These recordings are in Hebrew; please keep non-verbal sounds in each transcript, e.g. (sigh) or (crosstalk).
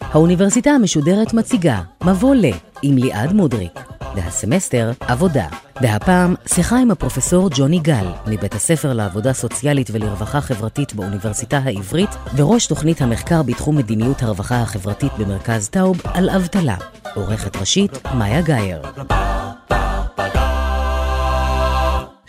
האוניברסיטה המשודרת מציגה מבוא ל עם ליעד מודריק, והסמסטר עבודה. והפעם שיחה עם הפרופסור ג'וני גל, מבית הספר לעבודה סוציאלית ולרווחה חברתית באוניברסיטה העברית, וראש תוכנית המחקר בתחום מדיניות הרווחה החברתית במרכז טאוב, על אבטלה. עורכת ראשית, מאיה גאייר.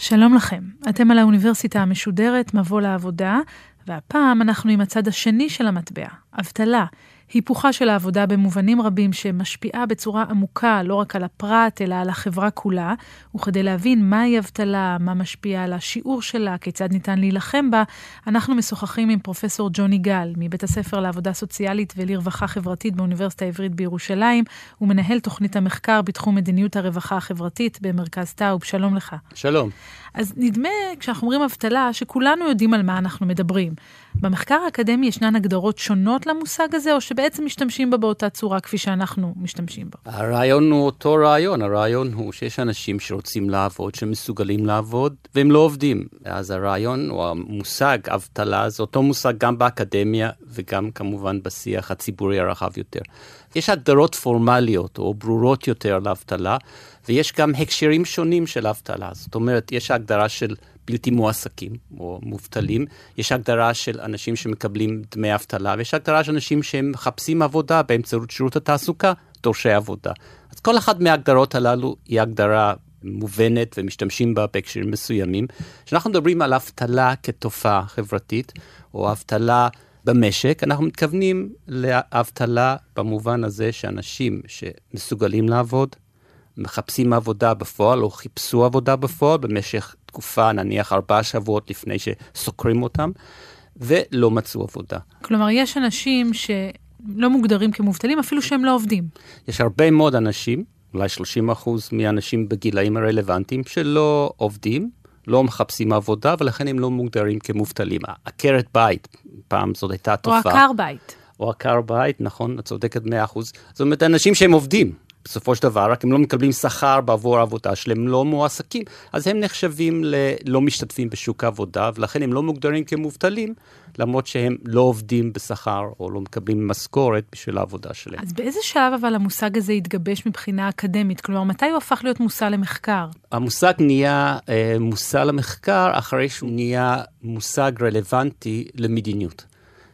שלום לכם, אתם על האוניברסיטה המשודרת, מבוא לעבודה, והפעם אנחנו עם הצד השני של המטבע, אבטלה. היפוכה של העבודה במובנים רבים שמשפיעה בצורה עמוקה לא רק על הפרט, אלא על החברה כולה, וכדי להבין מהי אבטלה, מה משפיע על השיעור שלה, כיצד ניתן להילחם בה, אנחנו משוחחים עם פרופסור ג'וני גל, מבית הספר לעבודה סוציאלית ולרווחה חברתית באוניברסיטה העברית בירושלים, ומנהל תוכנית המחקר בתחום מדיניות הרווחה החברתית במרכז טאוב. שלום לך. שלום. אז נדמה, כשאנחנו אומרים אבטלה, שכולנו יודעים על מה אנחנו מדברים. במחקר האקדמי ישנן הגדרות שונות למושג הזה, או שבעצם משתמשים בה באותה צורה כפי שאנחנו משתמשים בה? הרעיון הוא אותו רעיון, הרעיון הוא שיש אנשים שרוצים לעבוד, שמסוגלים לעבוד, והם לא עובדים. אז הרעיון, או המושג אבטלה, זה אותו מושג גם באקדמיה, וגם כמובן בשיח הציבורי הרחב יותר. יש הגדרות פורמליות, או ברורות יותר לאבטלה, ויש גם הקשרים שונים של אבטלה. זאת אומרת, יש הגדרה של בלתי מועסקים או מובטלים, יש הגדרה של אנשים שמקבלים דמי אבטלה, ויש הגדרה של אנשים שמחפשים עבודה באמצעות שירות התעסוקה, דורשי עבודה. אז כל אחת מההגדרות הללו היא הגדרה מובנת ומשתמשים בה בהקשרים מסוימים. כשאנחנו מדברים על אבטלה כתופעה חברתית, או אבטלה במשק, אנחנו מתכוונים לאבטלה במובן הזה שאנשים שמסוגלים לעבוד, מחפשים עבודה בפועל או חיפשו עבודה בפועל במשך תקופה, נניח ארבעה שבועות לפני שסוקרים אותם, ולא מצאו עבודה. כלומר, יש אנשים שלא מוגדרים כמובטלים, אפילו שהם לא עובדים. יש הרבה מאוד אנשים, אולי 30 אחוז מהאנשים בגילאים הרלוונטיים, שלא עובדים, לא מחפשים עבודה, ולכן הם לא מוגדרים כמובטלים. עקרת בית, פעם זאת הייתה תופעה. או עקר בית. או עקר בית, נכון, את צודקת 100 אחוז. זאת אומרת, אנשים שהם עובדים, בסופו של דבר, רק הם לא מקבלים שכר בעבור העבודה שלהם, לא מועסקים, אז הם נחשבים ללא משתתפים בשוק העבודה, ולכן הם לא מוגדרים כמובטלים, למרות שהם לא עובדים בשכר או לא מקבלים משכורת בשביל העבודה שלהם. אז באיזה שלב אבל המושג הזה התגבש מבחינה אקדמית? כלומר, מתי הוא הפך להיות מושא למחקר? המושג נהיה אה, מושא למחקר אחרי שהוא נהיה מושג רלוונטי למדיניות.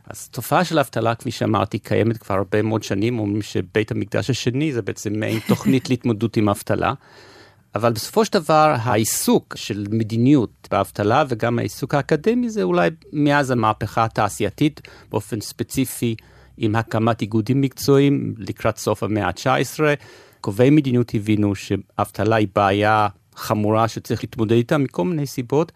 אז תופעה של אבטלה, כפי שאמרתי, קיימת כבר הרבה מאוד שנים, אומרים שבית המקדש השני זה בעצם מעין (laughs) תוכנית להתמודדות עם אבטלה. אבל בסופו של דבר העיסוק של מדיניות באבטלה וגם העיסוק האקדמי זה אולי מאז המהפכה התעשייתית, באופן ספציפי עם הקמת איגודים מקצועיים לקראת סוף המאה ה-19. קובעי מדיניות הבינו שאבטלה היא בעיה חמורה שצריך להתמודד איתה מכל מיני סיבות,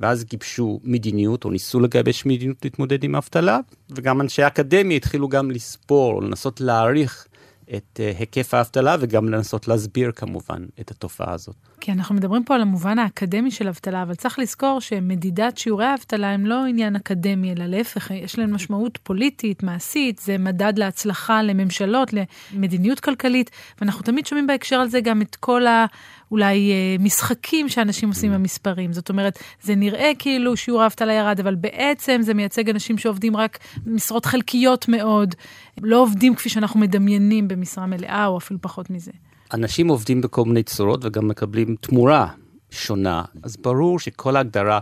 ואז גיבשו מדיניות, או ניסו לגבש מדיניות להתמודד עם אבטלה, וגם אנשי אקדמיה התחילו גם לספור, או לנסות להעריך את uh, היקף האבטלה, וגם לנסות להסביר כמובן את התופעה הזאת. כי אנחנו מדברים פה על המובן האקדמי של אבטלה, אבל צריך לזכור שמדידת שיעורי האבטלה הם לא עניין אקדמי, אלא להפך, יש להם משמעות פוליטית, מעשית, זה מדד להצלחה לממשלות, למדיניות כלכלית, ואנחנו תמיד שומעים בהקשר הזה גם את כל ה... אולי אה, משחקים שאנשים עושים עם המספרים. זאת אומרת, זה נראה כאילו שיעור האבטלה ירד, אבל בעצם זה מייצג אנשים שעובדים רק משרות חלקיות מאוד, לא עובדים כפי שאנחנו מדמיינים במשרה מלאה, או אפילו פחות מזה. אנשים עובדים בכל מיני צורות וגם מקבלים תמורה שונה, אז ברור שכל הגדרה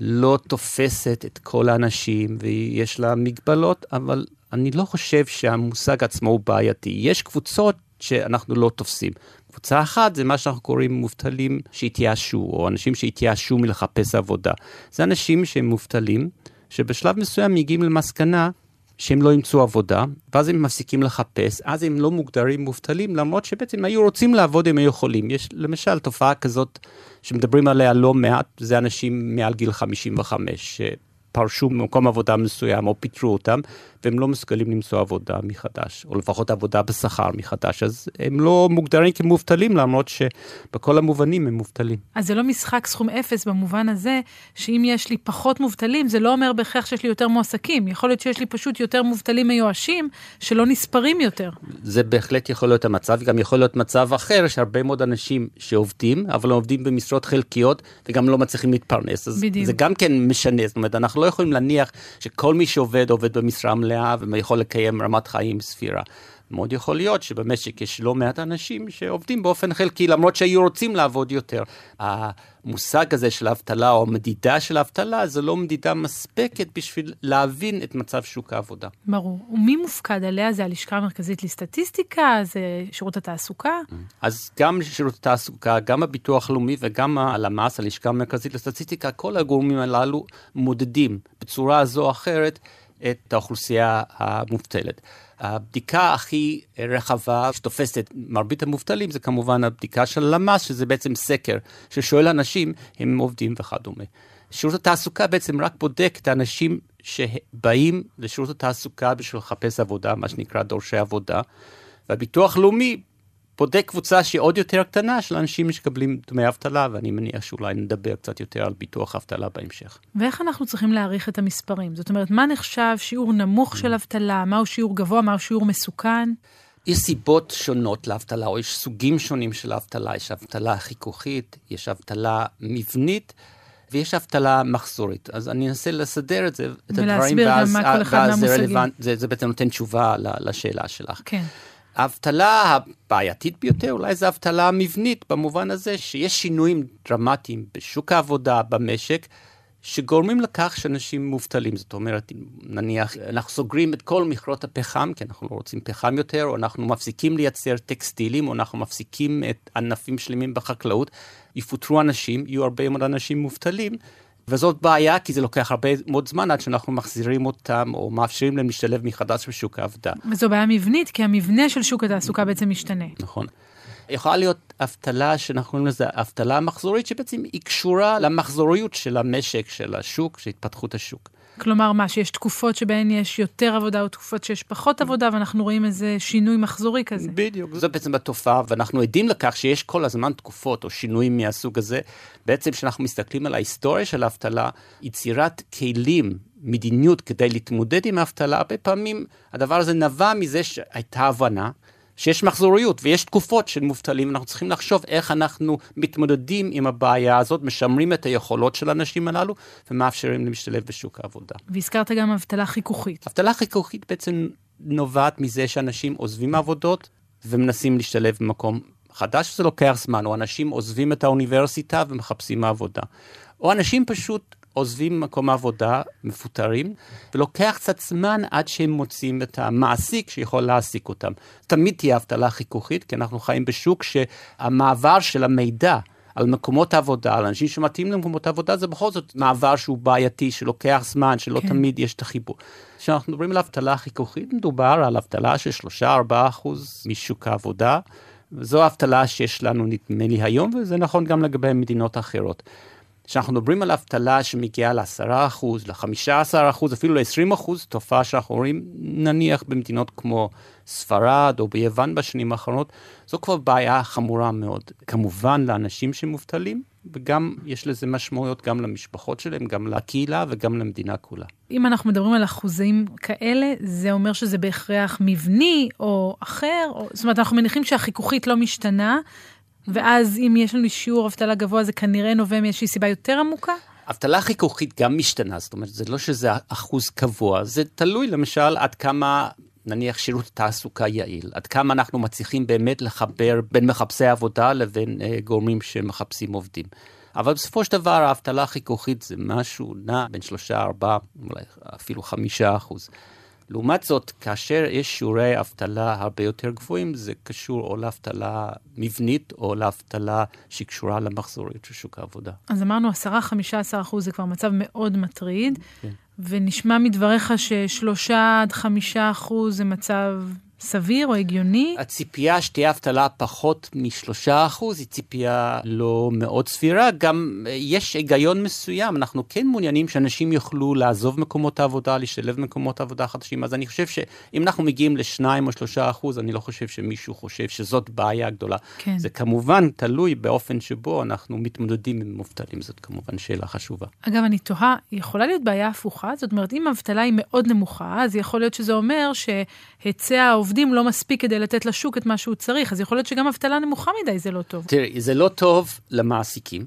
לא תופסת את כל האנשים ויש לה מגבלות, אבל אני לא חושב שהמושג עצמו הוא בעייתי. יש קבוצות שאנחנו לא תופסים. קבוצה אחת זה מה שאנחנו קוראים מובטלים שהתייאשו, או אנשים שהתייאשו מלחפש עבודה. זה אנשים שהם מובטלים, שבשלב מסוים מגיעים למסקנה שהם לא ימצאו עבודה, ואז הם מפסיקים לחפש, אז הם לא מוגדרים מובטלים, למרות שבעצם היו רוצים לעבוד, הם היו יכולים. יש למשל תופעה כזאת שמדברים עליה לא מעט, זה אנשים מעל גיל 55, שפרשו ממקום עבודה מסוים או פיטרו אותם, והם לא מסוגלים למצוא עבודה מחדש, או לפחות עבודה בשכר מחדש, אז הם לא מוגדרים כמובטלים, למרות שבכל המובנים הם מובטלים. אז זה לא משחק סכום אפס במובן הזה, שאם יש לי פחות מובטלים, זה לא אומר בהכרח שיש לי יותר מועסקים. יכול להיות שיש לי פשוט יותר מובטלים מיואשים, שלא נספרים יותר. זה בהחלט יכול להיות המצב, גם יכול להיות מצב אחר, שהרבה מאוד אנשים שעובדים, אבל עובדים במשרות חלקיות, וגם לא מצליחים להתפרנס. אז בדיוק. זה גם כן משנה, זאת אומרת, אנחנו לא יכולים להניח שכל מי שעובד, עובד במשרה מלאה, ויכול לקיים רמת חיים סבירה. מאוד יכול להיות שבמשק יש לא מעט אנשים שעובדים באופן חלקי, למרות שהיו רוצים לעבוד יותר. המושג הזה של אבטלה, או מדידה של אבטלה, זה לא מדידה מספקת בשביל להבין את מצב שוק העבודה. ברור. ומי מופקד עליה? זה הלשכה המרכזית לסטטיסטיקה? זה שירות התעסוקה? אז גם שירות התעסוקה, גם הביטוח הלאומי וגם הלמ"ס, הלשכה המרכזית לסטטיסטיקה, כל הגורמים הללו מודדים בצורה זו או אחרת את האוכלוסייה המובטלת. הבדיקה הכי רחבה שתופסת את מרבית המובטלים זה כמובן הבדיקה של למ"ס, שזה בעצם סקר ששואל אנשים אם הם עובדים וכדומה. שירות התעסוקה בעצם רק בודק את האנשים שבאים לשירות התעסוקה בשביל לחפש עבודה, מה שנקרא דורשי עבודה. והביטוח לאומי בודק קבוצה שהיא עוד יותר קטנה של אנשים שמקבלים דמי אבטלה, ואני מניח שאולי נדבר קצת יותר על ביטוח אבטלה בהמשך. ואיך אנחנו צריכים להעריך את המספרים? זאת אומרת, מה נחשב שיעור נמוך של אבטלה, מהו שיעור גבוה, מהו שיעור מסוכן? יש סיבות שונות לאבטלה, או יש סוגים שונים של אבטלה. יש אבטלה חיכוכית, יש אבטלה מבנית. ויש אבטלה מחזורית. אז אני אנסה לסדר את זה, את הדברים, ואז, ואז זה, רלוונט, זה, זה בעצם נותן תשובה לשאלה שלך. כן. האבטלה הבעייתית ביותר אולי זה אבטלה מבנית, במובן הזה שיש שינויים דרמטיים בשוק העבודה, במשק, שגורמים לכך שאנשים מובטלים. זאת אומרת, נניח אנחנו סוגרים את כל מכרות הפחם, כי אנחנו לא רוצים פחם יותר, או אנחנו מפסיקים לייצר טקסטילים, או אנחנו מפסיקים את ענפים שלמים בחקלאות, יפוטרו אנשים, יהיו הרבה מאוד אנשים מובטלים. וזאת בעיה, כי זה לוקח הרבה מאוד זמן עד שאנחנו מחזירים אותם, או מאפשרים להם להשתלב מחדש בשוק העבודה. וזו בעיה מבנית, כי המבנה של שוק התעסוקה בעצם משתנה. נכון. יכולה להיות אבטלה שאנחנו קוראים לזה אבטלה מחזורית, שבעצם היא קשורה למחזוריות של המשק, של השוק, של התפתחות השוק. כלומר, מה, שיש תקופות שבהן יש יותר עבודה או תקופות שיש פחות עבודה, ואנחנו רואים איזה שינוי מחזורי כזה. בדיוק, זו בעצם התופעה, ואנחנו עדים לכך שיש כל הזמן תקופות או שינויים מהסוג הזה. בעצם כשאנחנו מסתכלים על ההיסטוריה של האבטלה, יצירת כלים, מדיניות כדי להתמודד עם האבטלה, הרבה פעמים הדבר הזה נבע מזה שהייתה הבנה שיש מחזוריות ויש תקופות של מובטלים, אנחנו צריכים לחשוב איך אנחנו מתמודדים עם הבעיה הזאת, משמרים את היכולות של האנשים הללו ומאפשרים להשתלב בשוק העבודה. והזכרת גם אבטלה חיכוכית. אבטלה חיכוכית בעצם נובעת מזה שאנשים עוזבים עבודות ומנסים להשתלב במקום חדש, זה לוקח זמן, או אנשים עוזבים את האוניברסיטה ומחפשים עבודה. או אנשים פשוט עוזבים מקום עבודה, מפוטרים, ולוקח קצת זמן עד שהם מוצאים את המעסיק שיכול להעסיק אותם. תמיד תהיה אבטלה חיכוכית, כי אנחנו חיים בשוק שהמעבר של המידע על מקומות עבודה, על אנשים שמתאים למקומות עבודה, זה בכל זאת מעבר שהוא בעייתי, שלוקח זמן, שלא כן. תמיד יש את החיבור. כשאנחנו מדברים על אבטלה חיכוכית, מדובר על אבטלה של 3-4 אחוז משוק העבודה. זו האבטלה שיש לנו נדמה לי היום, וזה נכון גם לגבי מדינות אחרות. כשאנחנו מדברים על אבטלה שמגיעה ל-10%, ל-15%, אפילו ל-20%, תופעה שאנחנו רואים נניח במדינות כמו ספרד או ביוון בשנים האחרונות, זו כבר בעיה חמורה מאוד. כמובן לאנשים שמובטלים, וגם יש לזה משמעויות גם למשפחות שלהם, גם לקהילה וגם למדינה כולה. אם אנחנו מדברים על אחוזים כאלה, זה אומר שזה בהכרח מבני או אחר? או... זאת אומרת, אנחנו מניחים שהחיכוכית לא משתנה, ואז אם יש לנו שיעור אבטלה גבוה, זה כנראה נובע מאיזושהי סיבה יותר עמוקה? אבטלה חיכוכית גם משתנה, זאת אומרת, זה לא שזה אחוז קבוע, זה תלוי למשל עד כמה נניח שירות תעסוקה יעיל, עד כמה אנחנו מצליחים באמת לחבר בין מחפשי עבודה לבין uh, גורמים שמחפשים עובדים. אבל בסופו של דבר האבטלה החיכוכית זה משהו נע בין שלושה, ארבעה, אולי אפילו חמישה אחוז. לעומת זאת, כאשר יש שיעורי אבטלה הרבה יותר גבוהים, זה קשור או לאבטלה מבנית או לאבטלה שקשורה למחזוריות של שוק העבודה. אז אמרנו 10-15 אחוז זה כבר מצב מאוד מטריד, כן. ונשמע מדבריך ששלושה עד חמישה אחוז זה מצב סביר או הגיוני? הציפייה שתהיה אבטלה פחות משלושה אחוז היא ציפייה לא מאוד סבירה. גם אה, יש היגיון מסוים, אנחנו כן מעוניינים שאנשים יוכלו לעזוב מקומות העבודה, להשתלב במקומות עבודה חדשים. אז אני חושב שאם אנחנו מגיעים לשניים או שלושה אחוז, אני לא חושב שמישהו חושב שזאת בעיה גדולה. כן. זה כמובן תלוי באופן שבו אנחנו מתמודדים עם מובטלים, זאת כמובן שאלה חשובה. אגב, אני תוהה, יכולה להיות בעיה הפוכה? זאת אומרת, אם האבטלה היא מאוד נמוכה, אז יכול להיות שזה אומר שהיצע העובדים לא מספיק כדי לתת לשוק את מה שהוא צריך, אז יכול להיות שגם אבטלה נמוכה מדי זה לא טוב. תראי, זה לא טוב למעסיקים,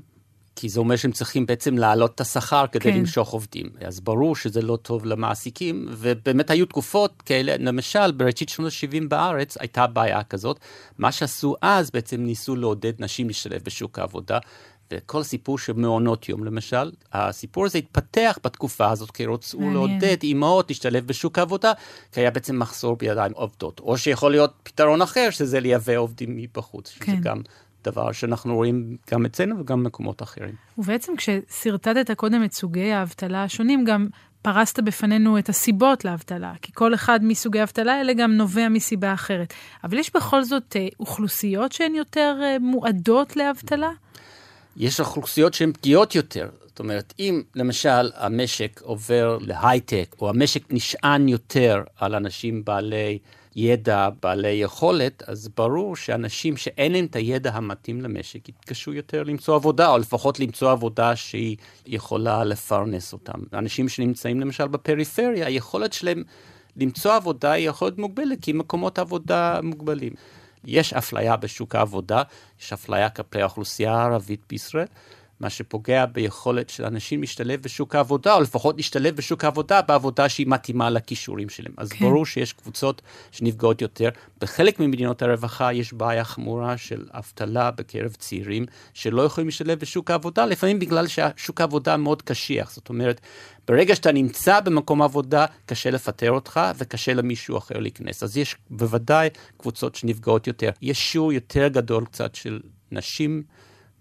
כי זה אומר שהם צריכים בעצם להעלות את השכר כדי כן. למשוך עובדים. אז ברור שזה לא טוב למעסיקים, ובאמת היו תקופות כאלה, למשל, בראשית שנות ה-70 בארץ הייתה בעיה כזאת. מה שעשו אז, בעצם ניסו לעודד נשים להשתלב בשוק העבודה. וכל הסיפור של מעונות יום למשל, הסיפור הזה התפתח בתקופה הזאת, כי רצו לעודד אימהות להשתלב בשוק העבודה, כי היה בעצם מחסור בידיים עובדות. או שיכול להיות פתרון אחר, שזה לייבא עובדים מבחוץ, שזה כן. גם דבר שאנחנו רואים גם אצלנו וגם במקומות אחרים. ובעצם כששרטטת קודם את סוגי האבטלה השונים, גם פרסת בפנינו את הסיבות לאבטלה, כי כל אחד מסוגי האבטלה האלה גם נובע מסיבה אחרת. אבל יש בכל זאת אה, אוכלוסיות שהן יותר אה, מועדות לאבטלה? יש אוכלוסיות שהן פגיעות יותר. זאת אומרת, אם למשל המשק עובר להייטק, או המשק נשען יותר על אנשים בעלי ידע, בעלי יכולת, אז ברור שאנשים שאין להם את הידע המתאים למשק יתקשו יותר למצוא עבודה, או לפחות למצוא עבודה שהיא יכולה לפרנס אותם. אנשים שנמצאים למשל בפריפריה, היכולת שלהם למצוא עבודה היא יכולת מוגבלת, כי מקומות עבודה מוגבלים. יש אפליה בשוק העבודה, יש אפליה כלפי האוכלוסייה הערבית בישראל. מה שפוגע ביכולת של אנשים להשתלב בשוק העבודה, או לפחות להשתלב בשוק העבודה בעבודה שהיא מתאימה לכישורים שלהם. אז כן. ברור שיש קבוצות שנפגעות יותר. בחלק ממדינות הרווחה יש בעיה חמורה של אבטלה בקרב צעירים שלא יכולים להשתלב בשוק העבודה, לפעמים בגלל ששוק העבודה מאוד קשיח. זאת אומרת, ברגע שאתה נמצא במקום עבודה, קשה לפטר אותך וקשה למישהו אחר להיכנס. אז יש בוודאי קבוצות שנפגעות יותר. יש שיעור יותר גדול קצת של נשים.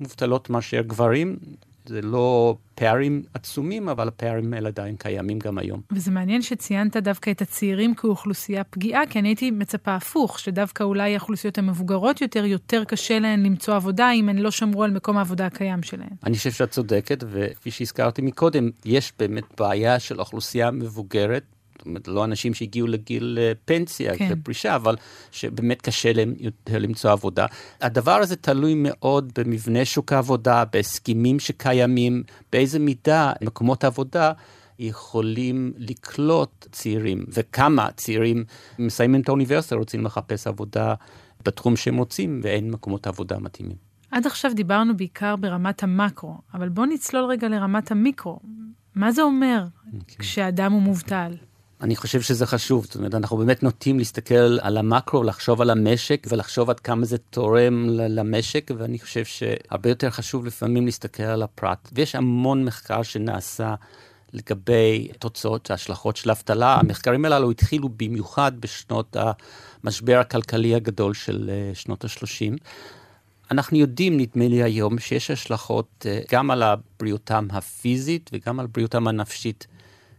מובטלות מאשר גברים. זה לא פערים עצומים, אבל הפערים האלה עדיין קיימים גם היום. וזה מעניין שציינת דווקא את הצעירים כאוכלוסייה פגיעה, כי אני הייתי מצפה הפוך, שדווקא אולי האוכלוסיות המבוגרות יותר, יותר קשה להן למצוא עבודה אם הן לא שמרו על מקום העבודה הקיים שלהן. אני חושב שאת צודקת, וכפי שהזכרתי מקודם, יש באמת בעיה של אוכלוסייה מבוגרת זאת אומרת, לא אנשים שהגיעו לגיל אה, פנסיה, כן. לפרישה, אבל שבאמת קשה להם יותר למצוא עבודה. הדבר הזה תלוי מאוד במבנה שוק העבודה, בהסכמים שקיימים, באיזה מידה מקומות עבודה. יכולים לקלוט צעירים, וכמה צעירים מסיימים את האוניברסיטה, רוצים לחפש עבודה בתחום שהם רוצים, ואין מקומות עבודה מתאימים. עד עכשיו דיברנו בעיקר ברמת המקרו, אבל בואו נצלול רגע לרמת המיקרו. מה זה אומר okay. אוקיי. כשאדם הוא מובטל? אני חושב שזה חשוב, זאת אומרת, אנחנו באמת נוטים להסתכל על המקרו, לחשוב על המשק ולחשוב עד כמה זה תורם למשק, ואני חושב שהרבה יותר חשוב לפעמים להסתכל על הפרט. ויש המון מחקר שנעשה לגבי תוצאות, ההשלכות של אבטלה. המחקרים הללו התחילו במיוחד בשנות המשבר הכלכלי הגדול של אה, שנות ה-30. אנחנו יודעים, נדמה לי היום, שיש השלכות אה, גם על בריאותם הפיזית וגם על בריאותם הנפשית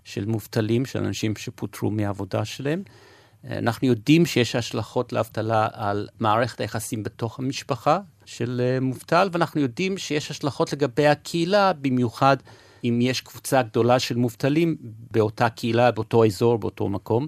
של מובטלים, של אנשים שפוטרו מהעבודה שלהם. אנחנו יודעים שיש השלכות לאבטלה על מערכת היחסים בתוך המשפחה של אה, מובטל, ואנחנו יודעים שיש השלכות לגבי הקהילה, במיוחד אם יש קבוצה גדולה של מובטלים באותה קהילה, באותו אזור, באותו מקום.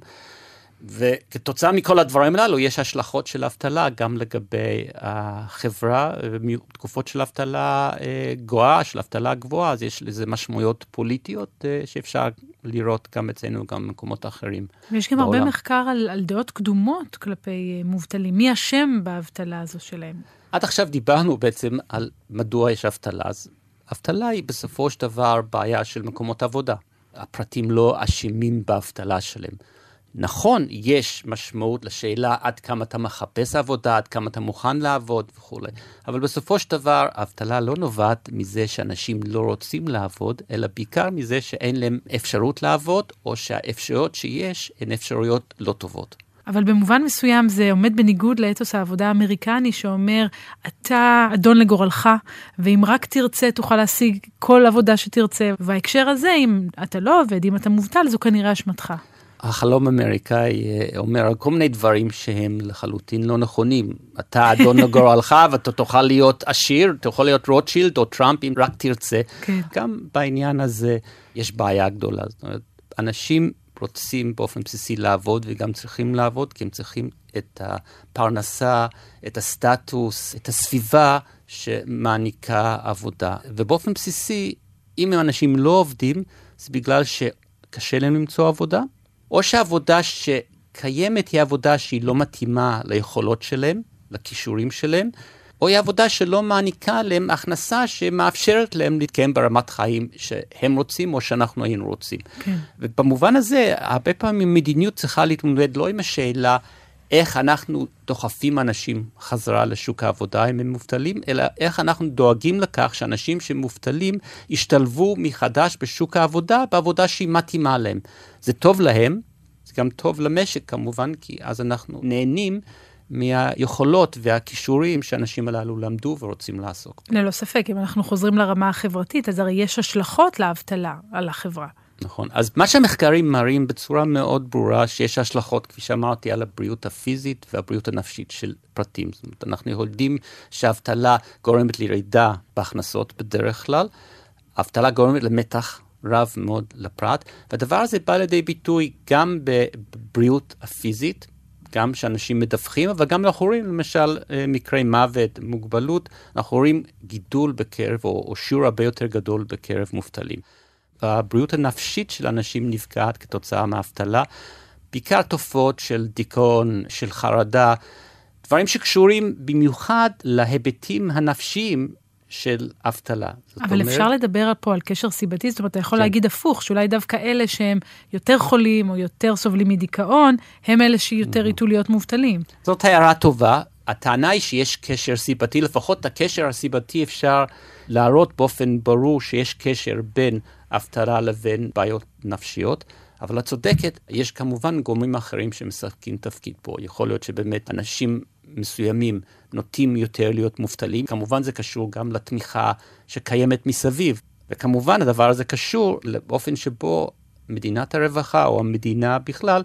וכתוצאה מכל הדברים הללו יש השלכות של אבטלה גם לגבי החברה, בתקופות של אבטלה אה, גואה, של אבטלה גבוהה, אז יש לזה משמעויות פוליטיות אה, שאפשר לראות גם אצלנו וגם במקומות אחרים. ויש גם בעולם. הרבה מחקר על, על דעות קדומות כלפי אה, מובטלים. מי אשם באבטלה הזו שלהם? עד עכשיו דיברנו בעצם על מדוע יש אבטלה. אז אבטלה היא בסופו של דבר בעיה של מקומות עבודה. הפרטים לא אשמים באבטלה שלהם. נכון, יש משמעות לשאלה עד כמה אתה מחפש עבודה, עד כמה אתה מוכן לעבוד וכולי, אבל בסופו של דבר האבטלה לא נובעת מזה שאנשים לא רוצים לעבוד, אלא בעיקר מזה שאין להם אפשרות לעבוד, או שהאפשרויות שיש הן אפשרויות לא טובות. אבל במובן מסוים זה עומד בניגוד לאתוס העבודה האמריקני שאומר, אתה אדון לגורלך, ואם רק תרצה תוכל להשיג כל עבודה שתרצה. ובהקשר הזה, אם אתה לא עובד, אם אתה מובטל, זו כנראה אשמתך. החלום האמריקאי אה, אומר על כל מיני דברים שהם לחלוטין לא נכונים. אתה אדון לגורלך (laughs) ואתה תוכל להיות עשיר, אתה יכול להיות רוטשילד או טראמפ אם רק תרצה. כן. גם בעניין הזה יש בעיה גדולה. זאת אומרת, אנשים רוצים באופן בסיסי לעבוד וגם צריכים לעבוד כי הם צריכים את הפרנסה, את הסטטוס, את הסביבה שמעניקה עבודה. ובאופן בסיסי, אם אנשים לא עובדים, זה בגלל שקשה להם למצוא עבודה, או שהעבודה שקיימת היא עבודה שהיא לא מתאימה ליכולות שלהם, לכישורים שלהם, או היא עבודה שלא מעניקה להם הכנסה שמאפשרת להם להתקיים ברמת חיים שהם רוצים או שאנחנו היינו רוצים. כן. ובמובן הזה, הרבה פעמים מדיניות צריכה להתמודד לא עם השאלה איך אנחנו דוחפים אנשים חזרה לשוק העבודה אם הם מובטלים, אלא איך אנחנו דואגים לכך שאנשים שמובטלים ישתלבו מחדש בשוק העבודה בעבודה שהיא מתאימה להם. זה טוב להם, זה גם טוב למשק כמובן, כי אז אנחנו נהנים מהיכולות והכישורים שהאנשים הללו למדו ורוצים לעסוק. ללא ספק, אם אנחנו חוזרים לרמה החברתית, אז הרי יש השלכות לאבטלה על החברה. נכון. אז מה שהמחקרים מראים בצורה מאוד ברורה, שיש השלכות, כפי שאמרתי, על הבריאות הפיזית והבריאות הנפשית של פרטים. זאת אומרת, אנחנו יודעים שאבטלה גורמת לירידה בהכנסות בדרך כלל. אבטלה גורמת למתח רב מאוד לפרט, והדבר הזה בא לידי ביטוי גם בבריאות הפיזית, גם שאנשים מדווחים, אבל גם אנחנו רואים למשל אה, מקרי מוות, מוגבלות, אנחנו רואים גידול בקרב, או, או שיעור הרבה יותר גדול בקרב מובטלים. הבריאות הנפשית של אנשים נפגעת כתוצאה מאבטלה, בעיקר תופעות של דיכאון, של חרדה, דברים שקשורים במיוחד להיבטים הנפשיים של אבטלה. אבל אומרת... אפשר לדבר פה על קשר סיבתי, זאת אומרת, אתה יכול כן. להגיד הפוך, שאולי דווקא אלה שהם יותר חולים או יותר סובלים מדיכאון, הם אלה שיותר ייטו להיות מובטלים. זאת הערה טובה. הטענה היא שיש קשר סיבתי, לפחות את הקשר הסיבתי אפשר להראות באופן ברור שיש קשר בין אבטלה לבין בעיות נפשיות. אבל את צודקת, יש כמובן גורמים אחרים שמשחקים תפקיד פה. יכול להיות שבאמת אנשים מסוימים נוטים יותר להיות מובטלים. כמובן זה קשור גם לתמיכה שקיימת מסביב. וכמובן הדבר הזה קשור לאופן שבו מדינת הרווחה או המדינה בכלל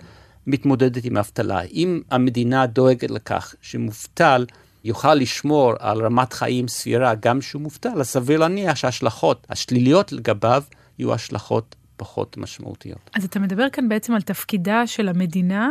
מתמודדת עם אבטלה. אם המדינה דואגת לכך שמובטל יוכל לשמור על רמת חיים סבירה גם כשהוא מובטל, אז סביר להניח שההשלכות השליליות לגביו יהיו השלכות פחות משמעותיות. אז אתה מדבר כאן בעצם על תפקידה של המדינה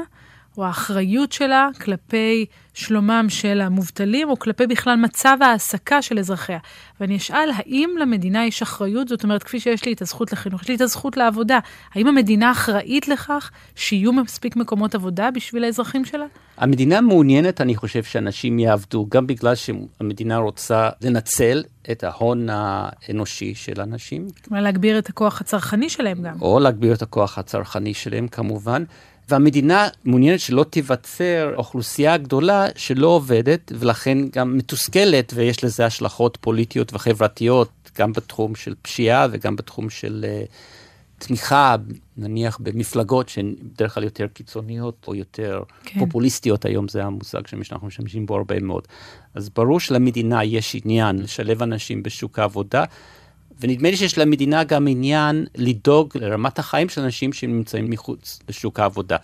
או האחריות שלה כלפי שלומם של המובטלים, או כלפי בכלל מצב ההעסקה של אזרחיה. ואני אשאל, האם למדינה יש אחריות? זאת אומרת, כפי שיש לי את הזכות לחינוך, יש לי את הזכות לעבודה. האם המדינה אחראית לכך שיהיו מספיק מקומות עבודה בשביל האזרחים שלה? המדינה מעוניינת, אני חושב, שאנשים יעבדו, גם בגלל שהמדינה רוצה לנצל את ההון האנושי של אנשים. כלומר, להגביר את הכוח הצרכני שלהם גם. או להגביר את הכוח הצרכני שלהם, כמובן. והמדינה מעוניינת שלא תיווצר אוכלוסייה גדולה שלא עובדת ולכן גם מתוסכלת ויש לזה השלכות פוליטיות וחברתיות גם בתחום של פשיעה וגם בתחום של uh, תמיכה נניח במפלגות שהן בדרך כלל יותר קיצוניות או יותר כן. פופוליסטיות היום זה המושג שאנחנו משתמשים בו הרבה מאוד. אז ברור שלמדינה יש עניין לשלב אנשים בשוק העבודה. ונדמה לי שיש למדינה גם עניין לדאוג לרמת החיים של אנשים שנמצאים מחוץ לשוק העבודה.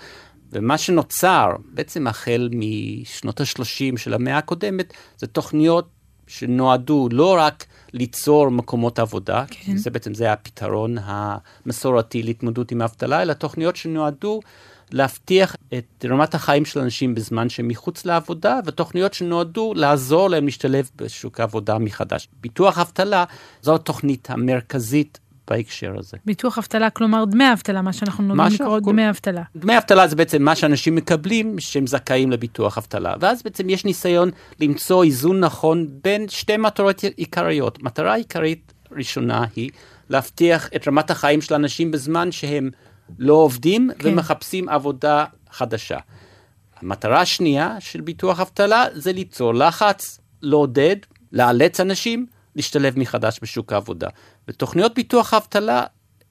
ומה שנוצר, בעצם החל משנות ה-30 של המאה הקודמת, זה תוכניות שנועדו לא רק ליצור מקומות עבודה, כן. זה בעצם זה הפתרון המסורתי להתמודדות עם האבטלה, אלא תוכניות שנועדו להבטיח את רמת החיים של אנשים בזמן שהם מחוץ לעבודה, ותוכניות שנועדו לעזור להם להשתלב בשוק העבודה מחדש. ביטוח אבטלה זו התוכנית המרכזית בהקשר הזה. ביטוח אבטלה, כלומר דמי אבטלה, מה שאנחנו נוהגים לקרוא כל... דמי אבטלה. דמי אבטלה זה בעצם מה שאנשים מקבלים שהם זכאים לביטוח אבטלה, ואז בעצם יש ניסיון למצוא איזון נכון בין שתי מטרות עיקריות. מטרה עיקרית ראשונה היא להבטיח את רמת החיים של אנשים בזמן שהם לא עובדים כן. ומחפשים עבודה חדשה. המטרה השנייה של ביטוח אבטלה זה ליצור לחץ, לעודד, לאלץ אנשים להשתלב מחדש בשוק העבודה. ותוכניות ביטוח האבטלה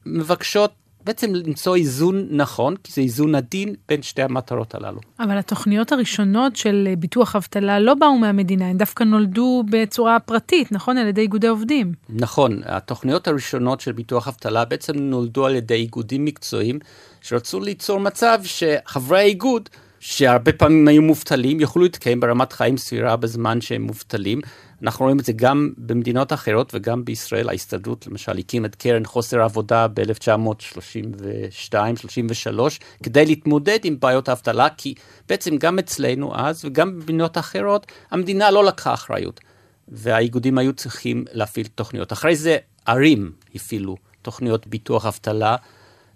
מבקשות בעצם למצוא איזון נכון, כי זה איזון עדין בין שתי המטרות הללו. אבל התוכניות הראשונות של ביטוח אבטלה לא באו מהמדינה, הן דווקא נולדו בצורה פרטית, נכון? על ידי איגודי עובדים. נכון, התוכניות הראשונות של ביטוח אבטלה בעצם נולדו על ידי איגודים מקצועיים, שרצו ליצור מצב שחברי האיגוד, שהרבה פעמים היו מובטלים, יוכלו להתקיים ברמת חיים סבירה בזמן שהם מובטלים. אנחנו רואים את זה גם במדינות אחרות וגם בישראל. ההסתדרות למשל הקימה את קרן חוסר עבודה ב-1932-33 כדי להתמודד עם בעיות האבטלה, כי בעצם גם אצלנו אז וגם במדינות אחרות המדינה לא לקחה אחריות. והאיגודים היו צריכים להפעיל תוכניות. אחרי זה ערים הפעילו תוכניות ביטוח אבטלה.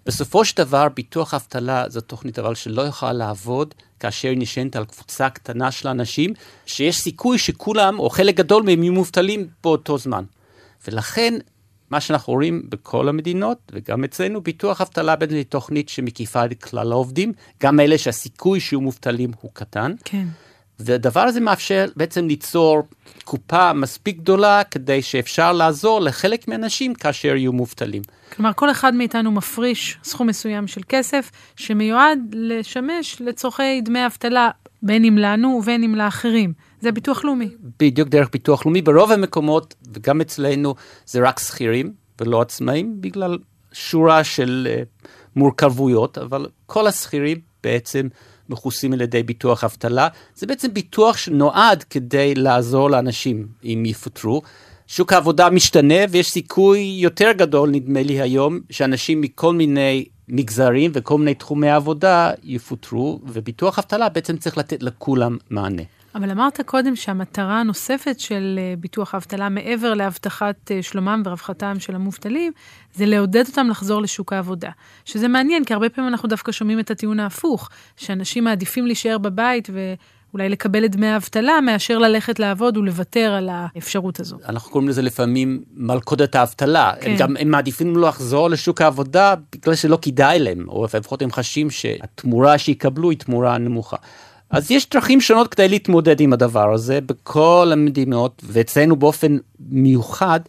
בסופו של דבר, ביטוח אבטלה זו תוכנית אבל שלא יכולה לעבוד כאשר היא נשענת על קבוצה קטנה של אנשים, שיש סיכוי שכולם, או חלק גדול מהם יהיו מובטלים באותו זמן. ולכן, מה שאנחנו רואים בכל המדינות, וגם אצלנו, ביטוח אבטלה היא תוכנית שמקיפה את כלל העובדים, גם אלה שהסיכוי שיהיו מובטלים הוא קטן. כן. והדבר הזה מאפשר בעצם ליצור קופה מספיק גדולה כדי שאפשר לעזור לחלק מהאנשים כאשר יהיו מובטלים. כלומר, כל אחד מאיתנו מפריש סכום מסוים של כסף שמיועד לשמש לצורכי דמי אבטלה, בין אם לנו ובין אם לאחרים. זה ביטוח לאומי. בדיוק דרך ביטוח לאומי. ברוב המקומות, וגם אצלנו, זה רק שכירים ולא עצמאים, בגלל שורה של uh, מורכבויות, אבל כל השכירים בעצם מכוסים על ידי ביטוח אבטלה. זה בעצם ביטוח שנועד כדי לעזור לאנשים אם יפוטרו. שוק העבודה משתנה ויש סיכוי יותר גדול, נדמה לי היום, שאנשים מכל מיני מגזרים וכל מיני תחומי עבודה יפוטרו, וביטוח אבטלה בעצם צריך לתת לכולם מענה. אבל אמרת קודם שהמטרה הנוספת של אה, ביטוח האבטלה, מעבר להבטחת אה, שלומם ורווחתם של המובטלים, זה לעודד אותם לחזור לשוק העבודה. שזה מעניין, כי הרבה פעמים אנחנו דווקא שומעים את הטיעון ההפוך, שאנשים מעדיפים להישאר בבית ו... אולי לקבל את דמי האבטלה, מאשר ללכת לעבוד ולוותר על האפשרות הזו. אנחנו קוראים לזה לפעמים מלכודת האבטלה. כן. הם גם הם מעדיפים לא לחזור לשוק העבודה בגלל שלא כדאי להם, או לפחות הם חשים שהתמורה שיקבלו היא תמורה נמוכה. אז יש דרכים שונות כדי להתמודד עם הדבר הזה בכל המדינות, ואצלנו באופן מיוחד,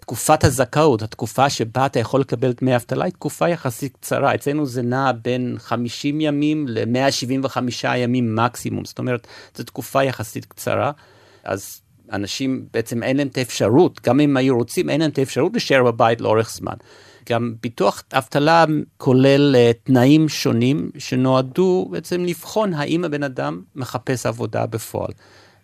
תקופת הזכאות, התקופה שבה אתה יכול לקבל דמי אבטלה, היא תקופה יחסית קצרה. אצלנו זה נע בין 50 ימים ל-175 ימים מקסימום, זאת אומרת, זו תקופה יחסית קצרה. אז אנשים בעצם אין להם את האפשרות, גם אם היו רוצים, אין להם את האפשרות להישאר בבית לאורך זמן. גם ביטוח אבטלה כולל uh, תנאים שונים שנועדו בעצם לבחון האם הבן אדם מחפש עבודה בפועל.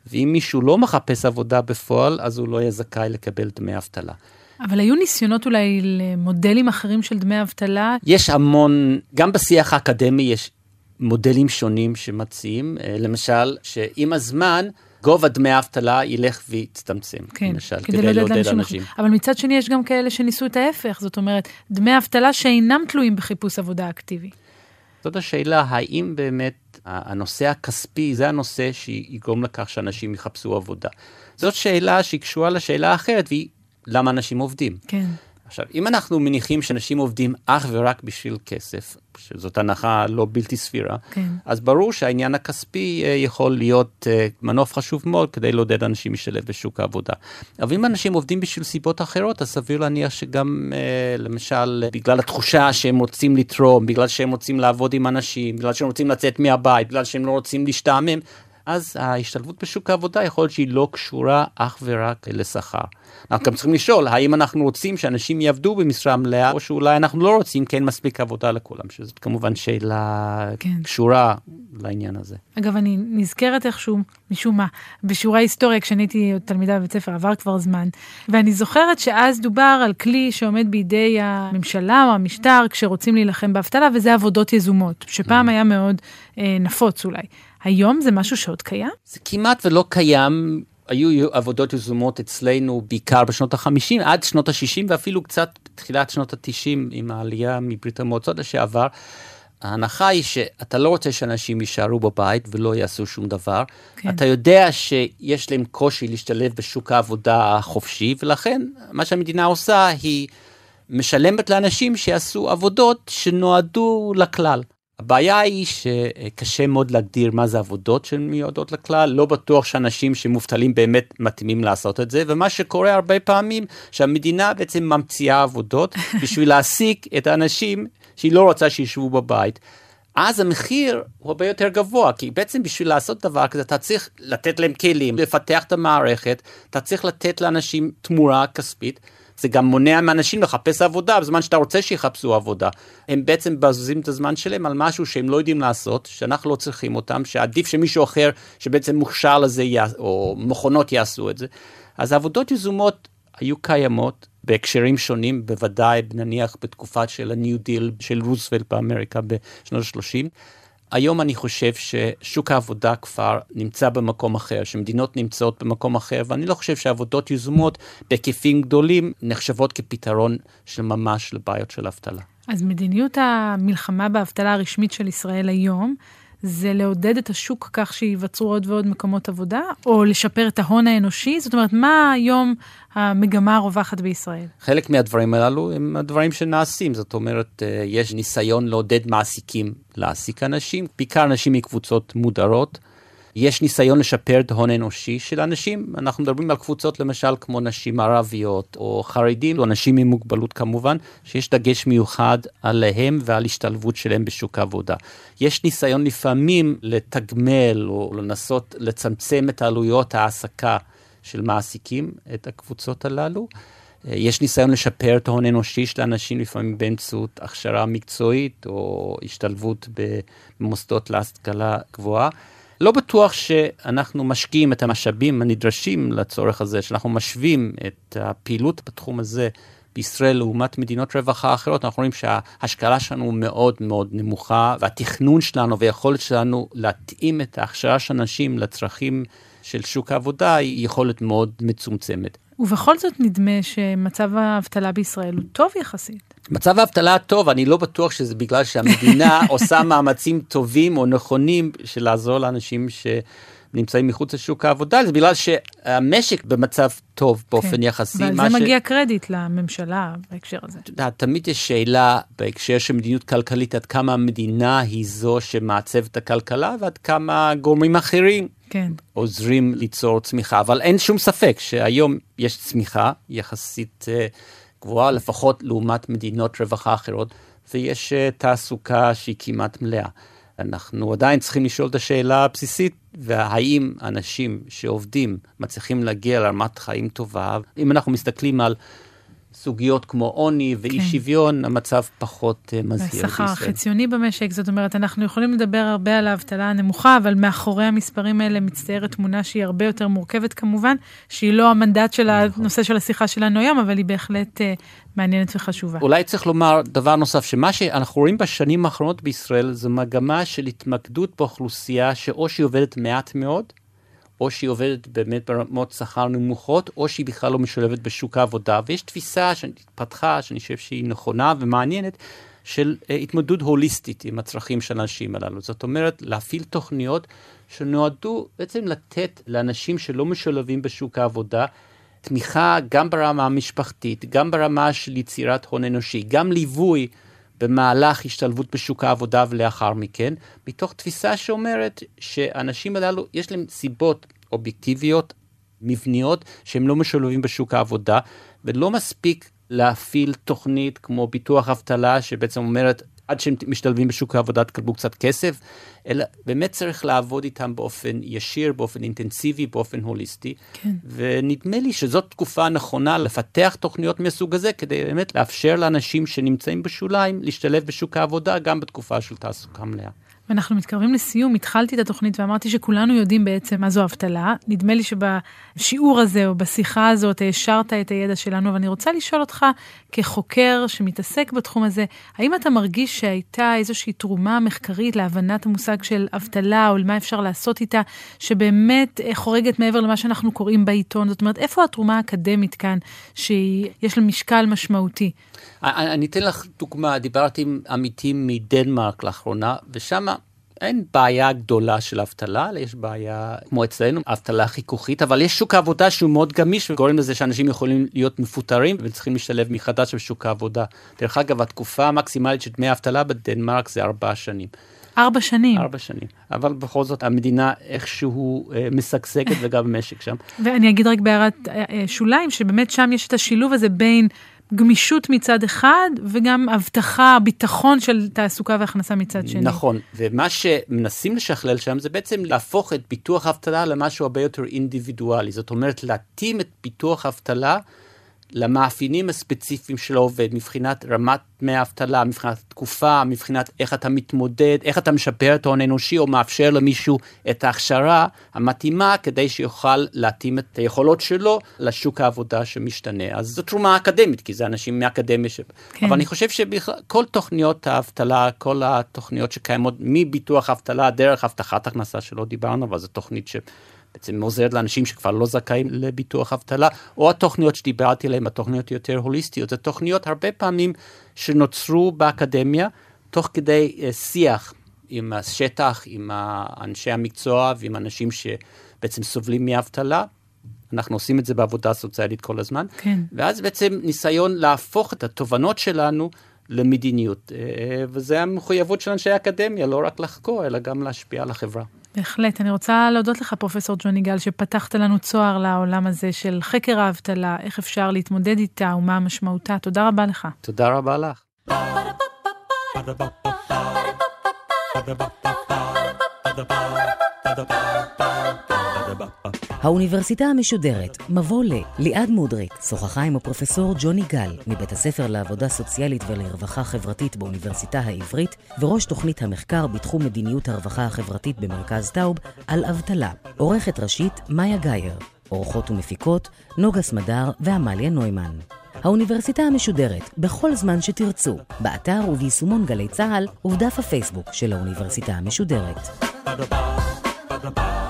ואם מישהו לא מחפש עבודה בפועל, אז הוא לא יהיה זכאי לקבל דמי אבטלה. אבל היו ניסיונות אולי למודלים אחרים של דמי אבטלה? יש המון, גם בשיח האקדמי יש מודלים שונים שמציעים, אה, למשל, שעם הזמן, גובה דמי האבטלה ילך ויצטמצם, כן, למשל, כדי, כדי לעודד אנשים. אבל מצד שני יש גם כאלה שניסו את ההפך, זאת אומרת, דמי אבטלה שאינם תלויים בחיפוש עבודה אקטיבי. זאת השאלה, האם באמת הנושא הכספי זה הנושא שיגרום לכך שאנשים יחפשו עבודה. זאת שאלה שהיא קשורה לשאלה האחרת, והיא למה אנשים עובדים. כן. עכשיו, אם אנחנו מניחים שאנשים עובדים אך ורק בשביל כסף, שזאת הנחה לא בלתי סבירה, כן. אז ברור שהעניין הכספי אה, יכול להיות אה, מנוף חשוב מאוד כדי לעודד אנשים להשתלב בשוק העבודה. אבל אם אנשים עובדים בשביל סיבות אחרות, אז סביר להניח שגם, אה, למשל, בגלל התחושה שהם רוצים לתרום, בגלל שהם רוצים לעבוד עם אנשים, בגלל שהם רוצים לצאת מהבית, בגלל שהם לא רוצים להשתעמם, אז ההשתלבות בשוק העבודה יכול להיות שהיא לא קשורה אך ורק לשכר. אנחנו גם צריכים לשאול, האם אנחנו רוצים שאנשים יעבדו במשרה מלאה, או שאולי אנחנו לא רוצים כי אין מספיק עבודה לכולם, שזאת כמובן שאלה כן. קשורה לעניין הזה. אגב, אני נזכרת איכשהו, משום מה, בשיעורי ההיסטוריה, כשאני הייתי תלמידה בבית ספר, עבר כבר זמן, ואני זוכרת שאז דובר על כלי שעומד בידי הממשלה או המשטר כשרוצים להילחם באבטלה, וזה עבודות יזומות, שפעם mm. היה מאוד אה, נפוץ אולי. היום זה משהו שעוד קיים? זה כמעט ולא קיים. היו עבודות יזומות אצלנו בעיקר בשנות ה-50 עד שנות ה-60 ואפילו קצת בתחילת שנות ה-90 עם העלייה מברית המועצות לשעבר. ההנחה היא שאתה לא רוצה שאנשים יישארו בבית ולא יעשו שום דבר. כן. אתה יודע שיש להם קושי להשתלב בשוק העבודה החופשי, ולכן מה שהמדינה עושה היא משלמת לאנשים שיעשו עבודות שנועדו לכלל. הבעיה היא שקשה מאוד להגדיר מה זה עבודות שמיועדות לכלל, לא בטוח שאנשים שמובטלים באמת מתאימים לעשות את זה, ומה שקורה הרבה פעמים, שהמדינה בעצם ממציאה עבודות (laughs) בשביל להעסיק את האנשים שהיא לא רוצה שישבו בבית. אז המחיר הוא הרבה יותר גבוה, כי בעצם בשביל לעשות דבר כזה אתה צריך לתת להם כלים, לפתח את המערכת, אתה צריך לתת לאנשים תמורה כספית. זה גם מונע מאנשים לחפש עבודה בזמן שאתה רוצה שיחפשו עבודה. הם בעצם מבזבזים את הזמן שלהם על משהו שהם לא יודעים לעשות, שאנחנו לא צריכים אותם, שעדיף שמישהו אחר שבעצם מוכשר לזה, או מכונות יעשו את זה. אז עבודות יזומות היו קיימות בהקשרים שונים, בוודאי נניח בתקופה של ה-New Deal של רוזוולט באמריקה בשנות ה-30. היום אני חושב ששוק העבודה כבר נמצא במקום אחר, שמדינות נמצאות במקום אחר, ואני לא חושב שעבודות יזומות בהיקפים גדולים נחשבות כפתרון של ממש לבעיות של אבטלה. אז מדיניות המלחמה באבטלה הרשמית של ישראל היום, זה לעודד את השוק כך שייווצרו עוד ועוד מקומות עבודה, או לשפר את ההון האנושי? זאת אומרת, מה היום המגמה הרווחת בישראל? חלק מהדברים הללו הם הדברים שנעשים, זאת אומרת, אה, יש ניסיון לעודד מעסיקים להעסיק אנשים, בעיקר אנשים מקבוצות מודרות. יש ניסיון לשפר את ההון האנושי של אנשים. אנחנו מדברים על קבוצות למשל כמו נשים ערביות או חרדים או אנשים עם מוגבלות כמובן, שיש דגש מיוחד עליהם ועל השתלבות שלהם בשוק העבודה. יש ניסיון לפעמים לתגמל או לנסות לצמצם את עלויות ההעסקה של מעסיקים את הקבוצות הללו. יש ניסיון לשפר את ההון האנושי של האנשים לפעמים באמצעות הכשרה מקצועית או השתלבות במוסדות להשכלה גבוהה. לא בטוח שאנחנו משקיעים את המשאבים הנדרשים לצורך הזה, שאנחנו משווים את הפעילות בתחום הזה בישראל לעומת מדינות רווחה אחרות, אנחנו רואים שההשקעה שלנו מאוד מאוד נמוכה, והתכנון שלנו והיכולת שלנו להתאים את ההכשרה של אנשים לצרכים של שוק העבודה היא יכולת מאוד מצומצמת. ובכל זאת נדמה שמצב האבטלה בישראל הוא טוב יחסית. מצב האבטלה טוב, אני לא בטוח שזה בגלל שהמדינה (laughs) עושה מאמצים טובים או נכונים של לעזור לאנשים שנמצאים מחוץ לשוק העבודה, זה בגלל שהמשק במצב טוב באופן כן. יחסי. ועל זה ש... מגיע קרדיט לממשלה בהקשר הזה. אתה יודע, תמיד יש שאלה בהקשר של מדיניות כלכלית, עד כמה המדינה היא זו שמעצבת את הכלכלה ועד כמה גורמים אחרים כן. עוזרים ליצור צמיחה, אבל אין שום ספק שהיום יש צמיחה יחסית uh, גבוהה, לפחות לעומת מדינות רווחה אחרות, ויש uh, תעסוקה שהיא כמעט מלאה. אנחנו עדיין צריכים לשאול את השאלה הבסיסית, והאם אנשים שעובדים מצליחים להגיע לרמת חיים טובה, אם אנחנו מסתכלים על סוגיות כמו עוני ואי כן. שוויון, המצב פחות uh, מזהיר בישראל. השכר החציוני במשק, זאת אומרת, אנחנו יכולים לדבר הרבה על האבטלה הנמוכה, אבל מאחורי המספרים האלה מצטיירת תמונה שהיא הרבה יותר מורכבת כמובן, שהיא לא המנדט של נכון. הנושא של השיחה שלנו היום, אבל היא בהחלט uh, מעניינת וחשובה. אולי צריך לומר דבר נוסף, שמה שאנחנו רואים בשנים האחרונות בישראל, זו מגמה של התמקדות באוכלוסייה שאו שהיא עובדת מעט מאוד, או שהיא עובדת באמת ברמות שכר נמוכות, או שהיא בכלל לא משולבת בשוק העבודה. ויש תפיסה שהתפתחה, שאני חושב שהיא נכונה ומעניינת, של uh, התמודדות הוליסטית עם הצרכים של האנשים הללו. זאת אומרת, להפעיל תוכניות שנועדו בעצם לתת לאנשים שלא משולבים בשוק העבודה, תמיכה גם ברמה המשפחתית, גם ברמה של יצירת הון אנושי, גם ליווי במהלך השתלבות בשוק העבודה ולאחר מכן, מתוך תפיסה שאומרת שהאנשים הללו, יש להם סיבות אובייקטיביות, מבניות, שהם לא משולבים בשוק העבודה, ולא מספיק להפעיל תוכנית כמו ביטוח אבטלה, שבעצם אומרת, עד שהם משתלבים בשוק העבודה תקבלו קצת כסף, אלא באמת צריך לעבוד איתם באופן ישיר, באופן אינטנסיבי, באופן הוליסטי. כן. ונדמה לי שזאת תקופה נכונה לפתח תוכניות מהסוג הזה, כדי באמת לאפשר לאנשים שנמצאים בשוליים להשתלב בשוק העבודה גם בתקופה של תעסוקה מלאה. ואנחנו מתקרבים לסיום, התחלתי את התוכנית ואמרתי שכולנו יודעים בעצם מה זו אבטלה. נדמה לי שבשיעור הזה או בשיחה הזאת העשרת את הידע שלנו, ואני רוצה לשאול אותך, כחוקר שמתעסק בתחום הזה, האם אתה מרגיש שהייתה איזושהי תרומה מחקרית להבנת המושג של אבטלה, או למה אפשר לעשות איתה, שבאמת חורגת מעבר למה שאנחנו קוראים בעיתון? זאת אומרת, איפה התרומה האקדמית כאן, שיש לה משקל משמעותי? אני אתן לך דוגמה, דיברתי עם עמיתים מדנמרק לאחרונה, ושם אין בעיה גדולה של אבטלה, יש בעיה, כמו אצלנו, אבטלה חיכוכית, אבל יש שוק עבודה שהוא מאוד גמיש וגורם לזה שאנשים יכולים להיות מפוטרים וצריכים להשתלב מחדש בשוק העבודה. דרך אגב, התקופה המקסימלית של דמי אבטלה בדנמרק זה ארבע שנים. ארבע שנים. ארבע שנים. אבל בכל זאת המדינה איכשהו אה, משגשגת (laughs) וגם המשק שם. ואני אגיד רק בהערת אה, אה, שוליים, שבאמת שם יש את השילוב הזה בין גמישות מצד אחד, וגם הבטחה, ביטחון של תעסוקה והכנסה מצד שני. נכון, ומה שמנסים לשכלל שם זה בעצם להפוך את ביטוח אבטלה למשהו הרבה יותר אינדיבידואלי. זאת אומרת, להתאים את ביטוח אבטלה למאפיינים הספציפיים של העובד, מבחינת רמת דמי האבטלה, מבחינת תקופה, מבחינת איך אתה מתמודד, איך אתה משפר את ההון האנושי או מאפשר למישהו את ההכשרה המתאימה כדי שיוכל להתאים את היכולות שלו לשוק העבודה שמשתנה. אז זו תרומה אקדמית, כי זה אנשים מאקדמיה. ש... כן. אבל אני חושב שכל תוכניות האבטלה, כל התוכניות שקיימות מביטוח אבטלה, דרך הבטחת הכנסה שלא דיברנו, אבל זו תוכנית ש... בעצם עוזרת לאנשים שכבר לא זכאים לביטוח אבטלה, או התוכניות שדיברתי עליהן, התוכניות יותר הוליסטיות, זה תוכניות הרבה פעמים שנוצרו באקדמיה, תוך כדי uh, שיח עם השטח, עם אנשי המקצוע ועם אנשים שבעצם סובלים מאבטלה. אנחנו עושים את זה בעבודה סוציאלית כל הזמן. כן. ואז בעצם ניסיון להפוך את התובנות שלנו למדיניות. אה, וזה המחויבות של אנשי האקדמיה, לא רק לחקור, אלא גם להשפיע על החברה. בהחלט. אני רוצה להודות לך, פרופסור ג'וני גל, שפתחת לנו צוהר לעולם הזה של חקר האבטלה, איך אפשר להתמודד איתה ומה משמעותה. תודה רבה לך. תודה רבה לך. האוניברסיטה המשודרת, מבוא ל, ליעד מודריק, שוחחה עם הפרופסור ג'וני גל, מבית הספר לעבודה סוציאלית ולרווחה חברתית באוניברסיטה העברית, וראש תוכנית המחקר בתחום מדיניות הרווחה החברתית במרכז טאוב, על אבטלה. עורכת ראשית, מאיה גאייר. עורכות ומפיקות, נוגה סמדר ועמליה נוימן. האוניברסיטה המשודרת, בכל זמן שתרצו, באתר וביישומון גלי צה"ל ובדף הפייסבוק של האוניברסיטה המשודרת. Ba-da-ba, ba-da-ba.